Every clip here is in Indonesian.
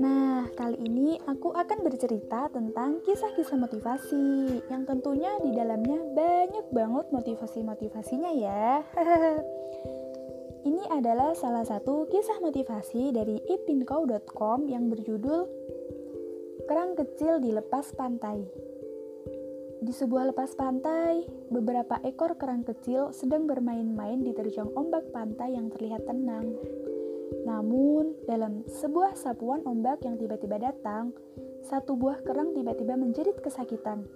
nah kali ini aku akan bercerita tentang kisah-kisah motivasi yang tentunya di dalamnya banyak banget motivasi-motivasinya ya. ini adalah salah satu kisah motivasi dari ipinko.com yang berjudul Kerang Kecil di Lepas Pantai. Di sebuah lepas pantai, beberapa ekor kerang kecil sedang bermain-main di terjang ombak pantai yang terlihat tenang. Namun, dalam sebuah sapuan ombak yang tiba-tiba datang, satu buah kerang tiba-tiba menjerit kesakitan.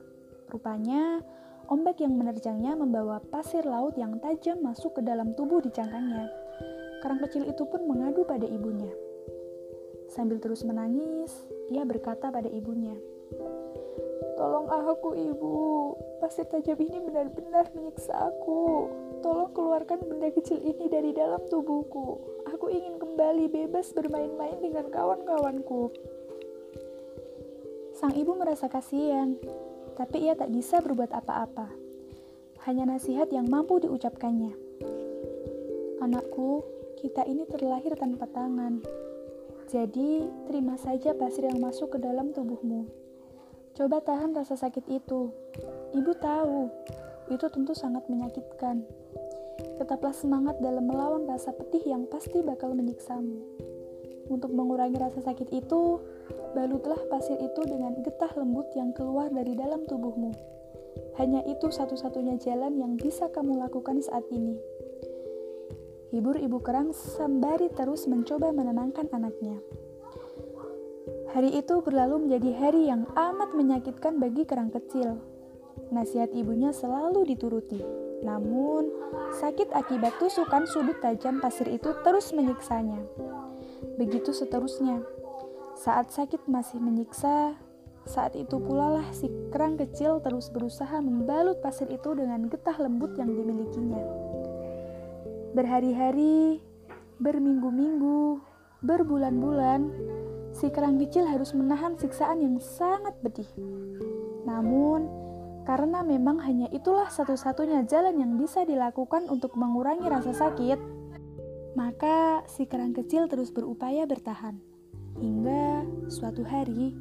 Rupanya, ombak yang menerjangnya membawa pasir laut yang tajam masuk ke dalam tubuh di cangkangnya. Kerang kecil itu pun mengadu pada ibunya. Sambil terus menangis, ia berkata pada ibunya, Tolong aku, ibu. Pasir tajam ini benar-benar menyiksa aku. Tolong keluarkan benda kecil ini dari dalam tubuhku. Aku ingin kembali bebas bermain-main dengan kawan-kawanku. Sang ibu merasa kasihan, tapi ia tak bisa berbuat apa-apa. Hanya nasihat yang mampu diucapkannya. Anakku, kita ini terlahir tanpa tangan. Jadi, terima saja pasir yang masuk ke dalam tubuhmu. Coba tahan rasa sakit itu. Ibu tahu, itu tentu sangat menyakitkan. Tetaplah semangat dalam melawan rasa pedih yang pasti bakal menyiksamu. Untuk mengurangi rasa sakit itu, balutlah pasir itu dengan getah lembut yang keluar dari dalam tubuhmu. Hanya itu satu-satunya jalan yang bisa kamu lakukan saat ini. Hibur ibu kerang sembari terus mencoba menenangkan anaknya. Hari itu berlalu menjadi hari yang amat menyakitkan bagi kerang kecil. Nasihat ibunya selalu dituruti. Namun, sakit akibat tusukan sudut tajam pasir itu terus menyiksanya. Begitu seterusnya. Saat sakit masih menyiksa, saat itu pula lah si kerang kecil terus berusaha membalut pasir itu dengan getah lembut yang dimilikinya. Berhari-hari, berminggu-minggu, berbulan-bulan, si kerang kecil harus menahan siksaan yang sangat pedih. Namun, karena memang hanya itulah satu-satunya jalan yang bisa dilakukan untuk mengurangi rasa sakit, maka si kerang kecil terus berupaya bertahan. Hingga suatu hari,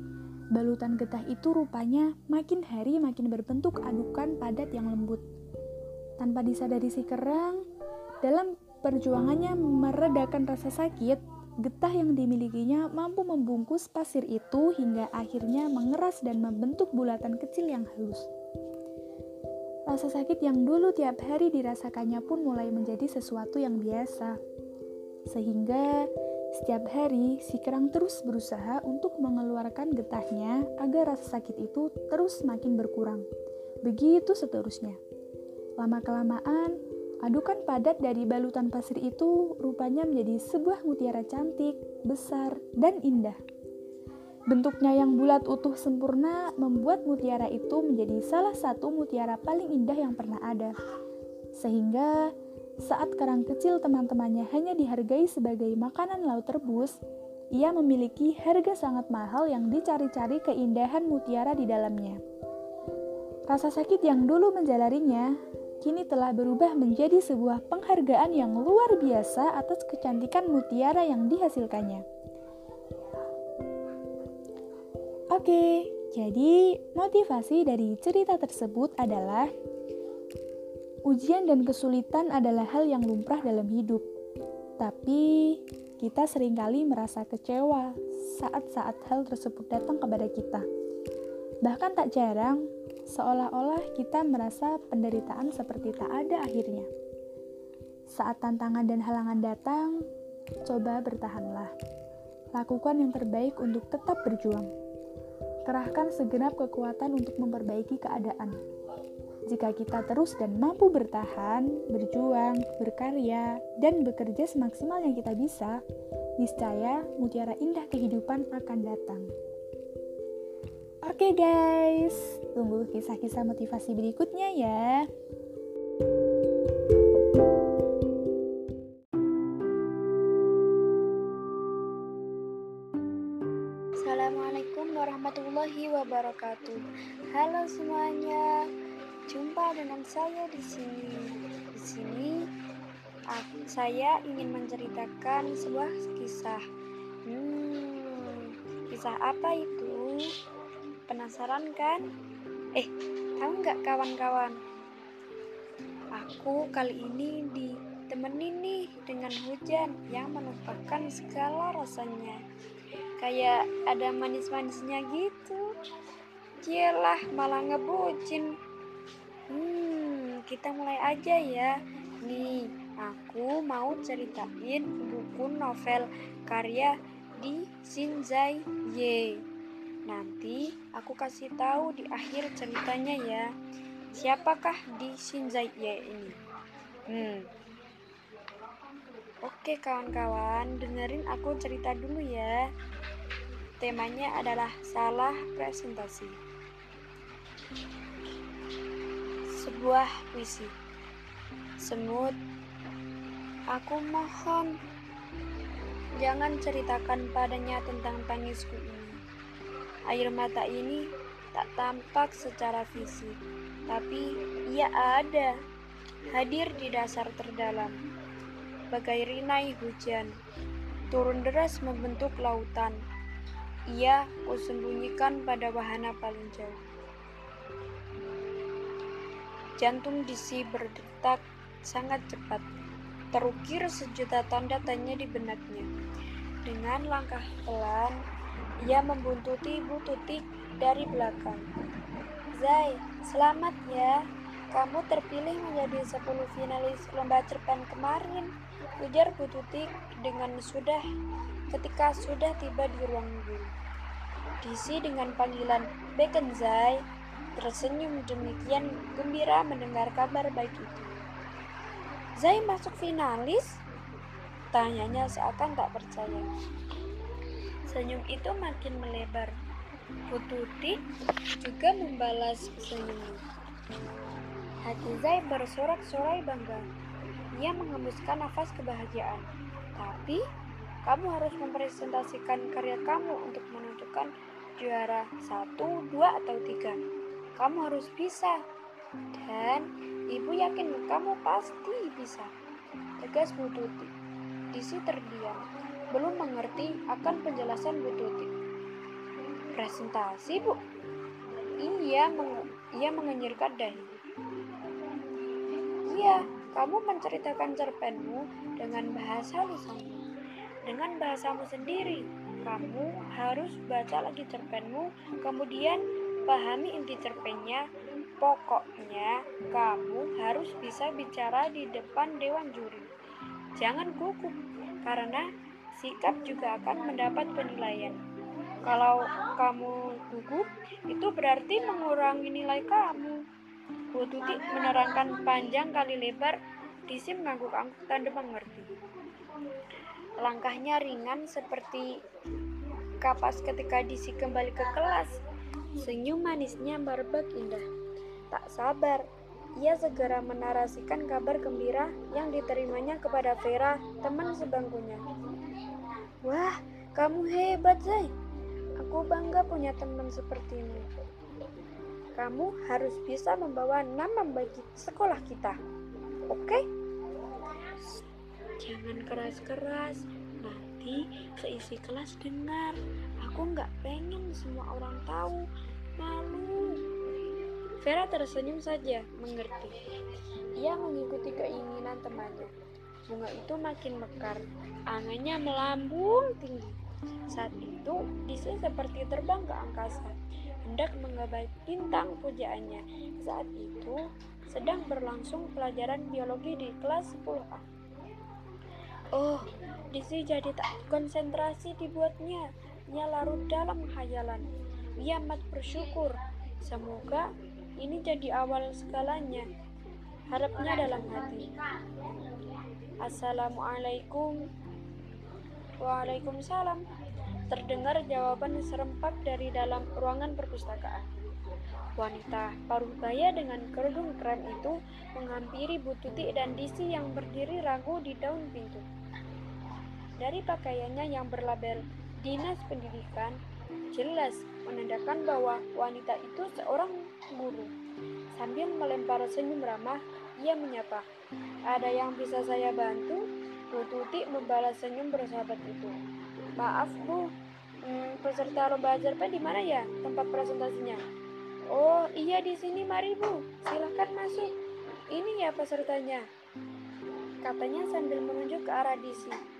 balutan getah itu rupanya makin hari makin berbentuk adukan padat yang lembut. Tanpa disadari si kerang, dalam perjuangannya meredakan rasa sakit, Getah yang dimilikinya mampu membungkus pasir itu hingga akhirnya mengeras dan membentuk bulatan kecil yang halus. Rasa sakit yang dulu tiap hari dirasakannya pun mulai menjadi sesuatu yang biasa. Sehingga setiap hari si kerang terus berusaha untuk mengeluarkan getahnya agar rasa sakit itu terus makin berkurang. Begitu seterusnya. Lama-kelamaan, Adukan padat dari balutan pasir itu rupanya menjadi sebuah mutiara cantik, besar, dan indah. Bentuknya yang bulat utuh sempurna membuat mutiara itu menjadi salah satu mutiara paling indah yang pernah ada. Sehingga saat kerang kecil teman-temannya hanya dihargai sebagai makanan laut rebus, ia memiliki harga sangat mahal yang dicari-cari keindahan mutiara di dalamnya. Rasa sakit yang dulu menjalarinya kini telah berubah menjadi sebuah penghargaan yang luar biasa atas kecantikan mutiara yang dihasilkannya. Oke, jadi motivasi dari cerita tersebut adalah ujian dan kesulitan adalah hal yang lumrah dalam hidup. Tapi kita sering kali merasa kecewa saat-saat hal tersebut datang kepada kita. Bahkan tak jarang seolah-olah kita merasa penderitaan seperti tak ada akhirnya. Saat tantangan dan halangan datang, coba bertahanlah. Lakukan yang terbaik untuk tetap berjuang. Kerahkan segenap kekuatan untuk memperbaiki keadaan. Jika kita terus dan mampu bertahan, berjuang, berkarya, dan bekerja semaksimal yang kita bisa, niscaya mutiara indah kehidupan akan datang. Oke guys, tunggu kisah-kisah motivasi berikutnya ya. Wabarakatuh. Halo semuanya, jumpa dengan saya di sini. Di sini, aku, saya ingin menceritakan sebuah kisah. Hmm, Kisah apa itu? Penasaran kan? Eh, tahu nggak kawan-kawan? Aku kali ini ditemani nih dengan hujan yang melupakan segala rasanya. Kayak ada manis-manisnya gitu. Cielah, malah ngebucin. Hmm, kita mulai aja ya. Nih, aku mau ceritain buku novel karya di Shinzai Ye. Nanti aku kasih tahu di akhir ceritanya ya. Siapakah di Shinzai Ye ini? Hmm. Oke kawan-kawan, dengerin aku cerita dulu ya. Temanya adalah salah presentasi. Sebuah puisi. Semut, aku mohon Jangan ceritakan padanya tentang tangisku ini. Air mata ini tak tampak secara fisik, tapi ia ada, hadir di dasar terdalam. Bagai rinai hujan, turun deras membentuk lautan. Ia kusembunyikan pada wahana paling jauh. Jantung Disi berdetak sangat cepat terukir sejuta tanda tanya di benaknya. Dengan langkah pelan, ia membuntuti Bu Tutik dari belakang. Zai, selamat ya. Kamu terpilih menjadi 10 finalis lomba cerpen kemarin, ujar Bu Tutik dengan sudah ketika sudah tiba di ruang guru. Disi dengan panggilan Beken Zai tersenyum demikian gembira mendengar kabar baik itu. Zai masuk finalis? Tanyanya seakan tak percaya. Senyum itu makin melebar. Pututi juga membalas senyum. Hati Zai bersorak-sorai bangga. Ia menghembuskan nafas kebahagiaan. Tapi, kamu harus mempresentasikan karya kamu untuk menentukan juara satu, dua, atau tiga. Kamu harus bisa. Dan Ibu yakin kamu pasti bisa. Tegas Bu Tuti. Disi terdiam, belum mengerti akan penjelasan Bu Tuti. Presentasi, Bu? Iya, meng ia mengenyirkan dahi. Iya, kamu menceritakan cerpenmu dengan bahasa lisanmu. Dengan bahasamu sendiri, kamu harus baca lagi cerpenmu, kemudian pahami inti cerpennya, Pokoknya, kamu harus bisa bicara di depan dewan juri. Jangan gugup, karena sikap juga akan mendapat penilaian. Kalau kamu gugup, itu berarti mengurangi nilai kamu. Bu Tuti menerangkan panjang kali lebar, Disi mengangguk-angguk tanda mengerti. Langkahnya ringan seperti kapas ketika Disi kembali ke kelas. Senyum manisnya berbek indah. Tak sabar, ia segera menarasikan kabar gembira yang diterimanya kepada Vera, teman sebangkunya. Wah, kamu hebat, Zai. Aku bangga punya teman sepertimu. Kamu harus bisa membawa nama bagi sekolah kita. Oke? Jangan keras-keras. Nanti seisi kelas dengar. Aku nggak pengen semua orang tahu. Malu. Vera tersenyum saja, mengerti. Ia mengikuti keinginan temannya. Bunga itu makin mekar, angannya melambung tinggi. Saat itu, Disi seperti terbang ke angkasa, hendak menggapai bintang pujaannya. Saat itu, sedang berlangsung pelajaran biologi di kelas 10A. Oh, Disi jadi tak konsentrasi dibuatnya. Ia larut dalam khayalan. Ia amat bersyukur. Semoga ini jadi awal segalanya. Harapnya dalam hati. Assalamualaikum. Waalaikumsalam. Terdengar jawaban serempak dari dalam ruangan perpustakaan. Wanita paruh baya dengan kerudung krem itu menghampiri Bu Tuti dan Disi yang berdiri ragu di daun pintu. Dari pakaiannya yang berlabel Dinas Pendidikan, jelas menandakan bahwa wanita itu seorang guru. Sambil melempar senyum ramah, ia menyapa. Ada yang bisa saya bantu? Bu Tuti membalas senyum bersahabat itu. Maaf Bu, Hmm, peserta lomba cerpen di mana ya tempat presentasinya? Oh iya di sini mari bu, silahkan masuk. Ini ya pesertanya. Katanya sambil menunjuk ke arah Disi.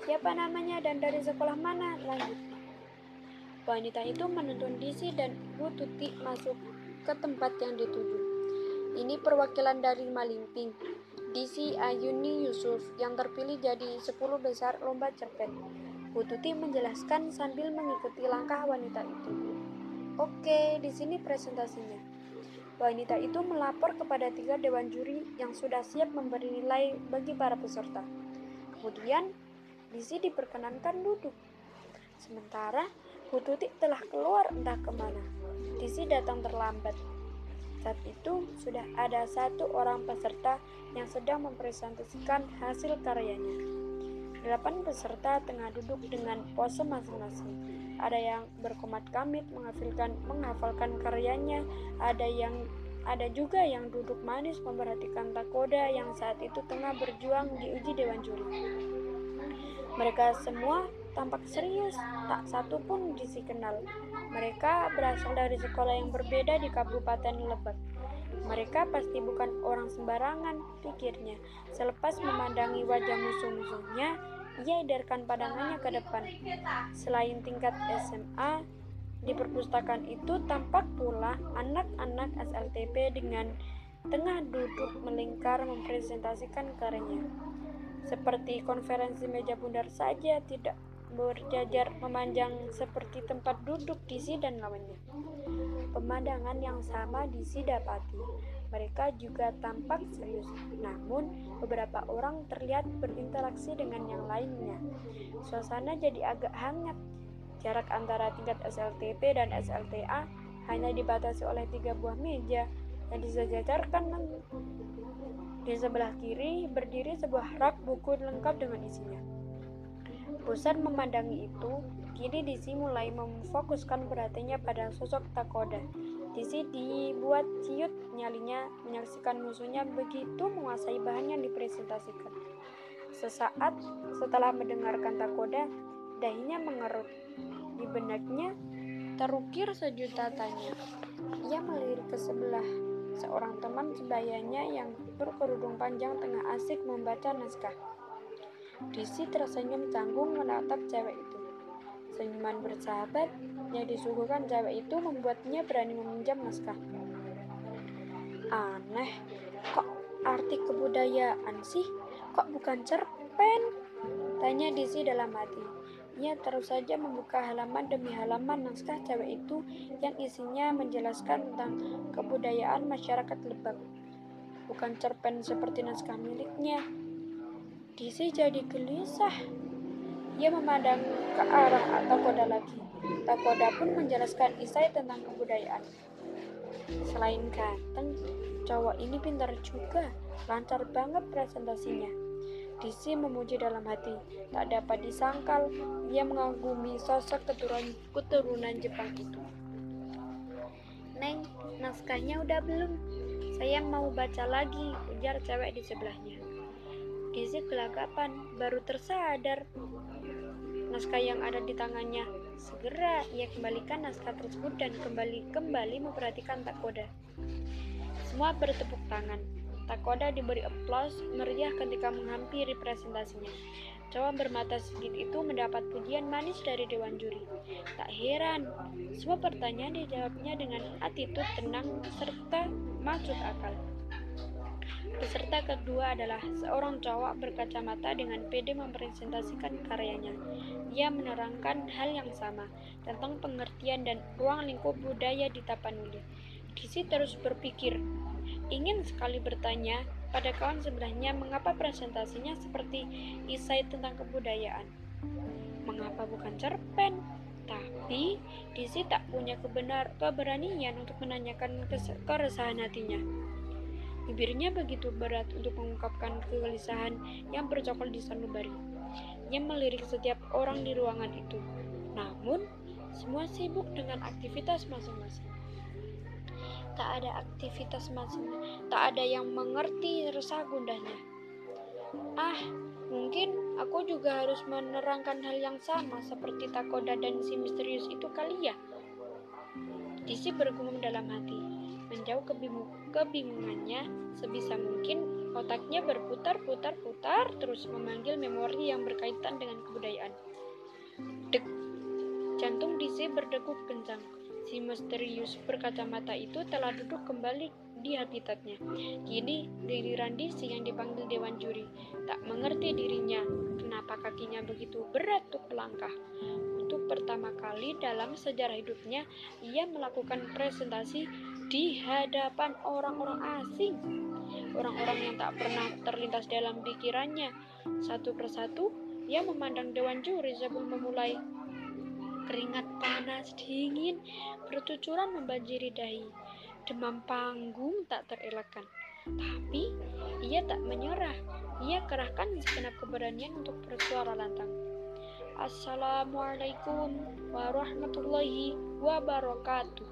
Siapa namanya dan dari sekolah mana? Lanjut. Wanita itu menuntun Disi dan Bu Tuti masuk ke tempat yang dituju. Ini perwakilan dari Malimping. Disi Ayuni Yusuf yang terpilih jadi 10 besar lomba cerpen. Bu Tuti menjelaskan sambil mengikuti langkah wanita itu. Oke, di sini presentasinya. Wanita itu melapor kepada tiga dewan juri yang sudah siap memberi nilai bagi para peserta. Kemudian, Disi diperkenankan duduk. Sementara, Bu Tuti telah keluar entah ke mana. Disi datang terlambat. Saat itu, sudah ada satu orang peserta yang sedang mempresentasikan hasil karyanya. Delapan peserta tengah duduk dengan pose masing-masing. Ada yang berkomat kamit menghafalkan menghafalkan karyanya, ada yang ada juga yang duduk manis memperhatikan takoda yang saat itu tengah berjuang di uji dewan juri. Mereka semua tampak serius, tak satu pun disi kenal. Mereka berasal dari sekolah yang berbeda di Kabupaten Lebak. Mereka pasti bukan orang sembarangan, pikirnya. Selepas memandangi wajah musuh-musuhnya, ia edarkan pandangannya ke depan. Selain tingkat SMA, di perpustakaan itu tampak pula anak-anak SLTP dengan tengah duduk melingkar mempresentasikan karyanya. Seperti konferensi meja bundar saja, tidak berjajar memanjang seperti tempat duduk di dan lawannya. Pemandangan yang sama disidapati. Mereka juga tampak serius, namun beberapa orang terlihat berinteraksi dengan yang lainnya. Suasana jadi agak hangat. Jarak antara tingkat SLTP dan SLTA hanya dibatasi oleh tiga buah meja yang disejajarkan di sebelah kiri berdiri sebuah rak buku lengkap dengan isinya. Pusat memandangi itu, Kini Disi mulai memfokuskan perhatiannya pada sosok Takoda. Disi dibuat ciut nyalinya menyaksikan musuhnya begitu menguasai bahan yang dipresentasikan. Sesaat setelah mendengarkan Takoda, dahinya mengerut. Di benaknya terukir sejuta tanya. Ia melirik ke sebelah seorang teman sebayanya yang berkerudung panjang tengah asik membaca naskah. Disi tersenyum canggung menatap cewek itu. Senyuman bersahabat yang disuguhkan cewek itu membuatnya berani meminjam naskah. Aneh, kok arti kebudayaan sih? Kok bukan cerpen? Tanya Disi dalam hati. Ia terus saja membuka halaman demi halaman naskah cewek itu yang isinya menjelaskan tentang kebudayaan masyarakat Lebak. Bukan cerpen seperti naskah miliknya. Disi jadi gelisah. Ia memandang ke arah Takoda lagi. Takoda pun menjelaskan Isai tentang kebudayaan. Selain ganteng, cowok ini pintar juga, lancar banget presentasinya. Disi memuji dalam hati, tak dapat disangkal, ia mengagumi sosok keturunan, keturunan Jepang itu. Neng, naskahnya udah belum? Saya mau baca lagi, ujar cewek di sebelahnya. Disi kelagapan, baru tersadar naskah yang ada di tangannya. Segera ia kembalikan naskah tersebut dan kembali-kembali memperhatikan Takoda. Semua bertepuk tangan. Takoda diberi aplaus meriah ketika menghampiri presentasinya. Cowok bermata sedikit itu mendapat pujian manis dari dewan juri. Tak heran, semua pertanyaan dijawabnya dengan attitude tenang serta maksud akal. Peserta kedua adalah seorang cowok berkacamata dengan pede mempresentasikan karyanya. Ia menerangkan hal yang sama tentang pengertian dan ruang lingkup budaya di Tapanuli. Disi terus berpikir, ingin sekali bertanya pada kawan sebelahnya mengapa presentasinya seperti isai tentang kebudayaan. Mengapa bukan cerpen? Tapi Disi tak punya kebenar keberanian untuk menanyakan keresahan hatinya. Bibirnya begitu berat untuk mengungkapkan kegelisahan yang bercokol di sanubari. Ia melirik setiap orang di ruangan itu. Namun, semua sibuk dengan aktivitas masing-masing. Tak ada aktivitas masing tak ada yang mengerti resah gundahnya. Ah, Mungkin aku juga harus menerangkan hal yang sama seperti Takoda dan si misterius itu kali ya. Disi bergumam dalam hati. Menjauh kebingungannya, sebisa mungkin otaknya berputar-putar-putar terus memanggil memori yang berkaitan dengan kebudayaan. Dek, jantung Disi berdegup kencang. Si misterius berkacamata itu telah duduk kembali di habitatnya. Kini giliran Disi yang dipanggil Dewan Juri. Tak mengerti dirinya kenapa kakinya begitu berat untuk melangkah. Untuk pertama kali dalam sejarah hidupnya, ia melakukan presentasi di hadapan orang-orang asing. Orang-orang yang tak pernah terlintas dalam pikirannya. Satu persatu, ia memandang Dewan Juri sebelum memulai keringat panas dingin bercucuran membanjiri dahi. Demam panggung tak terelakkan. Tapi ia tak menyerah. Ia kerahkan segenap keberanian untuk bersuara lantang. Assalamualaikum warahmatullahi wabarakatuh.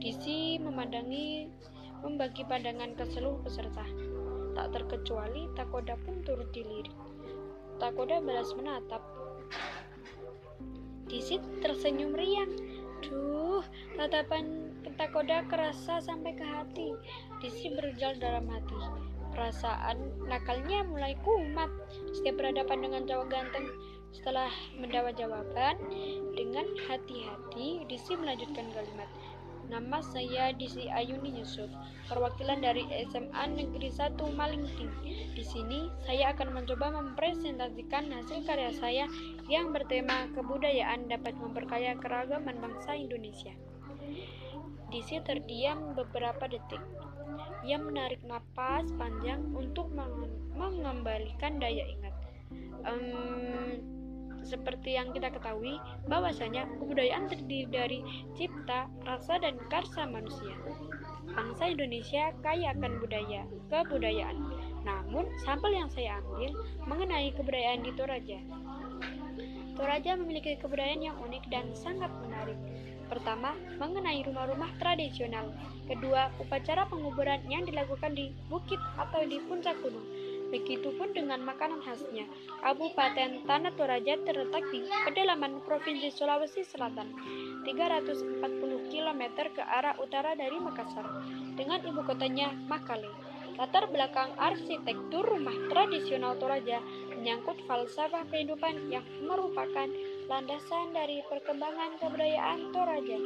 Disi memandangi membagi pandangan ke seluruh peserta. Tak terkecuali Takoda pun turut dilirik. Takoda balas menatap. Disi tersenyum riang. Duh, tatapan Takoda kerasa sampai ke hati. Disi berjalan dalam hati. Perasaan nakalnya mulai kumat setiap berhadapan dengan cowok ganteng. Setelah mendapat jawaban, dengan hati-hati Disi melanjutkan kalimat. Nama saya Disi Ayuni Yusuf, perwakilan dari SMA Negeri 1 Malingping. Di sini saya akan mencoba mempresentasikan hasil karya saya yang bertema kebudayaan dapat memperkaya keragaman bangsa Indonesia. Disi terdiam beberapa detik. Ia menarik napas panjang untuk mengembalikan daya ingat. Um, seperti yang kita ketahui, bahwasanya kebudayaan terdiri dari cipta, rasa, dan karsa manusia. Bangsa Indonesia kaya akan budaya, kebudayaan. Namun, sampel yang saya ambil mengenai kebudayaan di Toraja. Toraja memiliki kebudayaan yang unik dan sangat menarik. Pertama, mengenai rumah-rumah tradisional. Kedua, upacara penguburan yang dilakukan di bukit atau di puncak gunung. Begitupun dengan makanan khasnya. Kabupaten Tanah Toraja terletak di pedalaman Provinsi Sulawesi Selatan, 340 km ke arah utara dari Makassar, dengan ibu kotanya Makale. Latar belakang arsitektur rumah tradisional Toraja menyangkut falsafah kehidupan yang merupakan landasan dari perkembangan kebudayaan Toraja.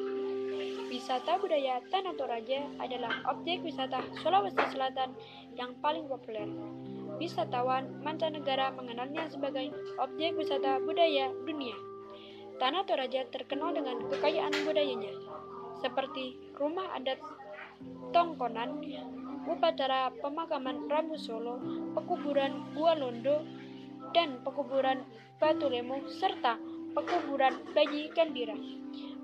Wisata budaya Tanah Toraja adalah objek wisata Sulawesi Selatan yang paling populer. Wisatawan mancanegara mengenalnya sebagai objek wisata budaya dunia. Tanah Toraja terkenal dengan kekayaan budayanya, seperti rumah adat Tongkonan, upacara pemakaman Rambu Solo, pekuburan Gua Londo, dan pekuburan Batu Lemo, serta pekuburan bayi gembira.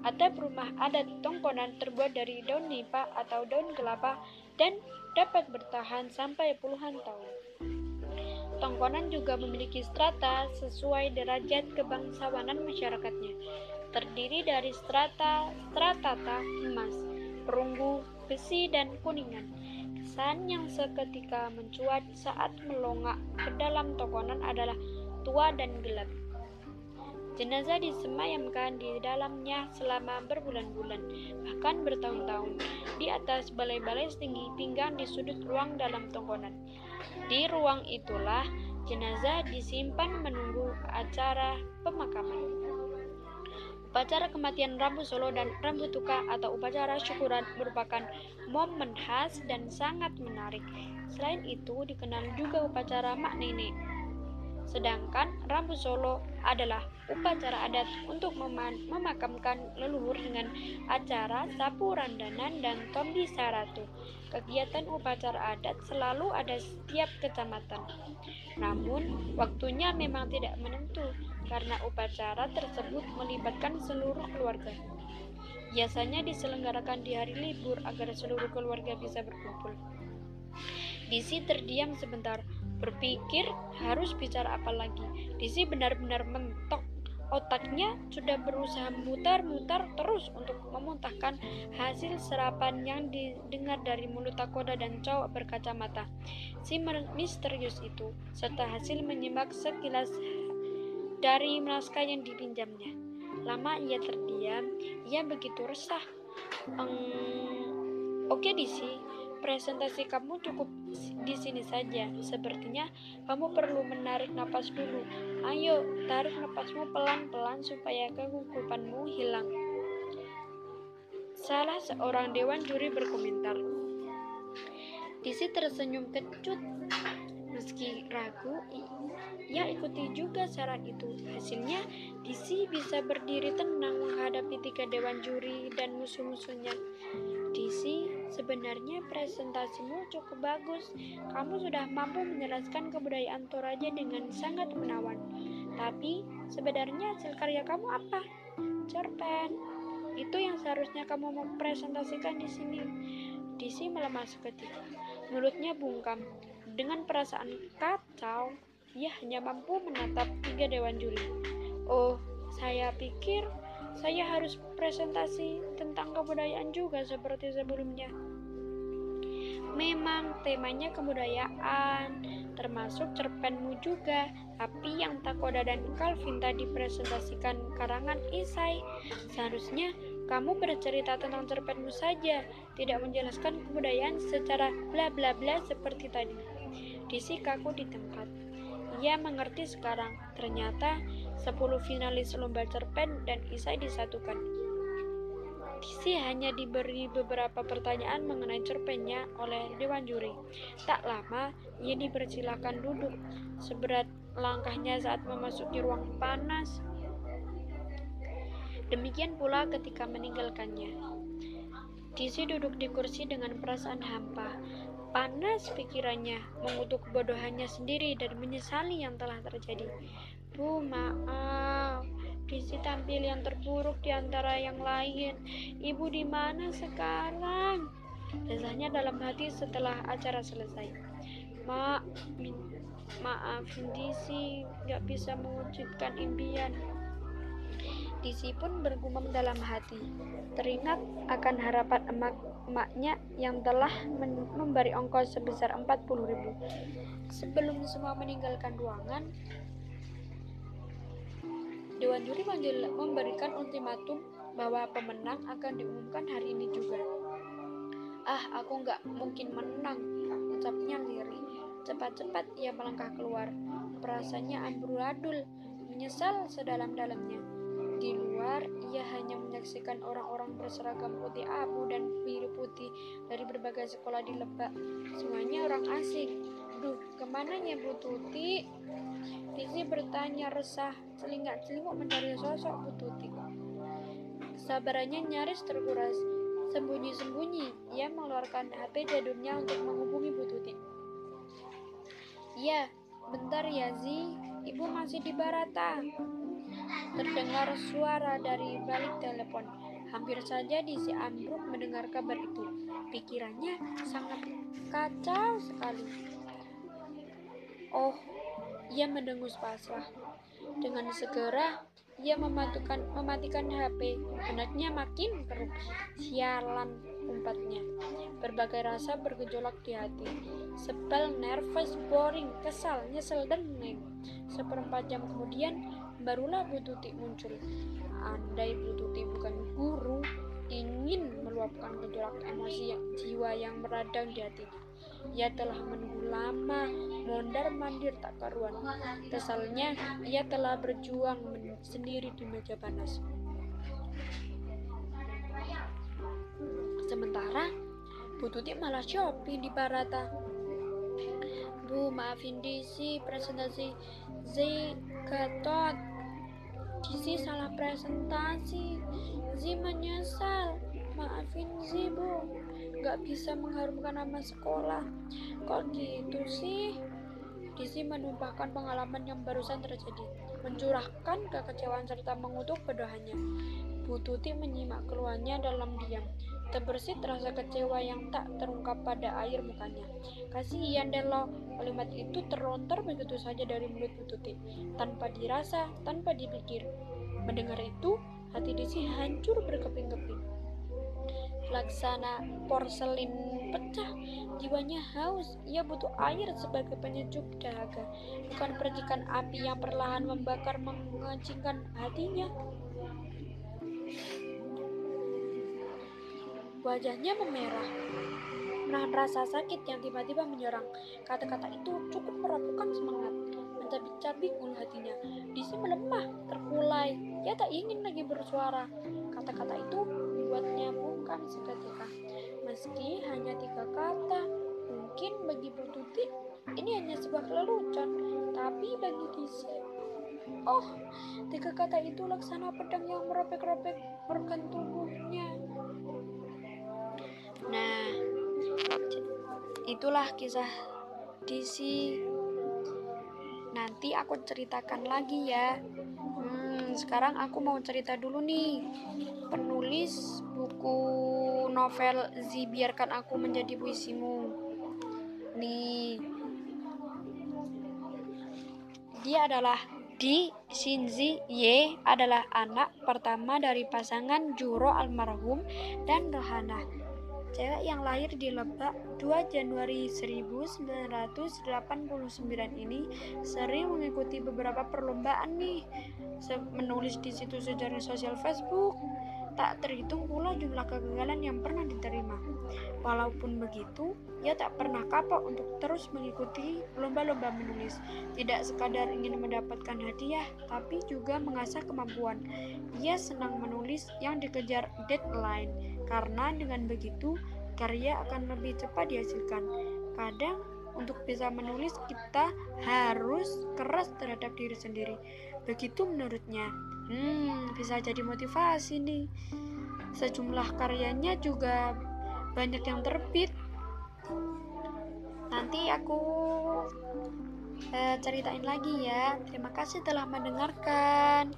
Atap rumah adat tongkonan terbuat dari daun nipah atau daun kelapa dan dapat bertahan sampai puluhan tahun. Tongkonan juga memiliki strata sesuai derajat kebangsawanan masyarakatnya. Terdiri dari strata, stratata, emas, perunggu, besi, dan kuningan. Kesan yang seketika mencuat saat melongak ke dalam tongkonan adalah tua dan gelap. Jenazah disemayamkan di dalamnya selama berbulan-bulan, bahkan bertahun-tahun, di atas balai-balai setinggi pinggang di sudut ruang dalam tongkonan. Di ruang itulah jenazah disimpan menunggu acara pemakaman. Upacara kematian Rambu Solo dan Rambu Tuka atau upacara syukuran merupakan momen khas dan sangat menarik. Selain itu, dikenal juga upacara Mak Nenek Sedangkan Rambu Solo adalah upacara adat untuk memakamkan leluhur dengan acara sapu randanan dan tombi saratu. Kegiatan upacara adat selalu ada setiap kecamatan. Namun, waktunya memang tidak menentu karena upacara tersebut melibatkan seluruh keluarga. Biasanya diselenggarakan di hari libur agar seluruh keluarga bisa berkumpul. Disi terdiam sebentar, berpikir harus bicara apa lagi. Disi benar-benar mentok Otaknya sudah berusaha mutar-mutar terus untuk memuntahkan hasil serapan yang didengar dari mulut Takoda dan cowok berkacamata. Si misterius itu, serta hasil menyimak sekilas dari naskah yang dipinjamnya. Lama ia terdiam, ia begitu resah. Oke, okay, Disi, presentasi kamu cukup di sini saja. Sepertinya kamu perlu menarik napas dulu. Ayo, tarik napasmu pelan-pelan supaya kegugupanmu hilang. Salah seorang dewan juri berkomentar. Disi tersenyum kecut. Meski ragu, ia ikuti juga saran itu. Hasilnya, Disi bisa berdiri tenang menghadapi tiga dewan juri dan musuh-musuhnya. Disi, sebenarnya presentasimu cukup bagus. Kamu sudah mampu menjelaskan kebudayaan Toraja dengan sangat menawan. Tapi, sebenarnya hasil karya kamu apa? Cerpen. Itu yang seharusnya kamu mempresentasikan di sini. Disi melemah seketika. Mulutnya bungkam. Dengan perasaan kacau, ia hanya mampu menatap tiga dewan juri. Oh, saya pikir saya harus presentasi tentang kebudayaan juga seperti sebelumnya. Memang temanya kebudayaan, termasuk cerpenmu juga, tapi yang Takoda dan Calvin tadi presentasikan karangan Isai. Seharusnya kamu bercerita tentang cerpenmu saja, tidak menjelaskan kebudayaan secara bla bla bla seperti tadi. Disi kaku di tempat. Ia mengerti sekarang, ternyata 10 finalis lomba cerpen dan Isai disatukan. Disi hanya diberi beberapa pertanyaan mengenai cerpennya oleh Dewan Juri. Tak lama, ia dipersilakan duduk. Seberat langkahnya saat memasuki ruang panas. Demikian pula ketika meninggalkannya. Disi duduk di kursi dengan perasaan hampa. Panas pikirannya, mengutuk kebodohannya sendiri dan menyesali yang telah terjadi. Bu, maaf. Disi tampil yang terburuk di antara yang lain. Ibu di mana sekarang? Desahnya dalam hati setelah acara selesai. Ma, maaf, Disi gak bisa mewujudkan impian. Disi pun bergumam dalam hati. Teringat akan harapan emak emaknya yang telah memberi ongkos sebesar 40 ribu. Sebelum semua meninggalkan ruangan, Dewan Juri memberikan ultimatum bahwa pemenang akan diumumkan hari ini juga. Ah, aku nggak mungkin menang, ucapnya lirih. Cepat-cepat ia melangkah keluar. Perasaannya amburadul, menyesal sedalam-dalamnya. Di luar, ia hanya menyaksikan orang-orang berseragam putih abu dan biru putih dari berbagai sekolah di Lebak. Semuanya orang asing. Duh, ke mananya Bu Tuti? Tizi bertanya resah, celingak-celinguk mencari sosok Bu Tuti. Sabarannya nyaris terkuras. Sembunyi-sembunyi, ia mengeluarkan HP jadulnya untuk menghubungi Bu Tuti. Iya, bentar ya Zi, ibu masih di Barata. Terdengar suara dari balik telepon. Hampir saja si ambruk mendengar kabar itu. Pikirannya sangat kacau sekali. Oh, ia mendengus pasrah. Dengan segera, ia mematikan, mematikan HP. Benaknya makin keruh. Sialan umpatnya. Berbagai rasa bergejolak di hati. Sebel, nervous, boring, kesal, nyesel, dan neng. Seperempat jam kemudian, barulah Bu Tuti muncul. Andai Bu Tuti bukan guru, ingin meluapkan gejolak emosi jiwa yang meradang di hatinya. Ia telah menunggu lama, mondar mandir tak karuan. Kesalnya, ia telah berjuang sendiri di meja panas. Sementara, Bu Tuti malah shopping di Barata. Bu, maafin Disi, presentasi Z Gatot Disi salah presentasi. Zi menyesal. Maafin Zi, Bu. Gak bisa mengharumkan nama sekolah. Kok gitu sih? Disi menumpahkan pengalaman yang barusan terjadi. Mencurahkan kekecewaan serta mengutuk kedohannya. Bu Tuti menyimak keluarnya dalam diam. Terbersit rasa kecewa yang tak terungkap pada air mukanya. Kasihan Delo, kalimat itu terlontar begitu saja dari mulut Bu Tuti, tanpa dirasa, tanpa dipikir. Mendengar itu, hati Desi hancur berkeping-keping. Laksana porselin pecah, jiwanya haus. Ia butuh air sebagai penyejuk dahaga, bukan percikan api yang perlahan membakar mengancingkan hatinya. Wajahnya memerah, menahan rasa sakit yang tiba-tiba menyerang. Kata-kata itu cukup merapukan semangat, mencabik-cabik ulu hatinya. Disi melemah, terkulai. Ia tak ingin lagi bersuara. Kata-kata itu membuatnya bungkam seketika. Meski hanya tiga kata, mungkin bagi Bu Tuti ini hanya sebuah lelucon, tapi bagi Disi Oh, tiga kata itu laksana pedang yang merobek-robek organ tubuhnya. Nah, itulah kisah DC. Nanti aku ceritakan lagi ya. Sekarang aku mau cerita dulu nih. Penulis buku novel Zi Biarkan Aku Menjadi Puisimu. Nih. Dia adalah Di Shinzi Ye adalah anak pertama dari pasangan Juro almarhum dan Rohana cewek yang lahir di Lebak 2 Januari 1989 ini sering mengikuti beberapa perlombaan nih. Menulis di situs sejarah sosial Facebook tak terhitung pula jumlah kegagalan yang pernah diterima walaupun begitu ia tak pernah kapok untuk terus mengikuti lomba-lomba menulis tidak sekadar ingin mendapatkan hadiah tapi juga mengasah kemampuan ia senang menulis yang dikejar deadline karena dengan begitu karya akan lebih cepat dihasilkan. Kadang untuk bisa menulis kita harus keras terhadap diri sendiri. Begitu menurutnya. Hmm, bisa jadi motivasi nih. Sejumlah karyanya juga banyak yang terbit. Nanti aku eh, ceritain lagi ya. Terima kasih telah mendengarkan.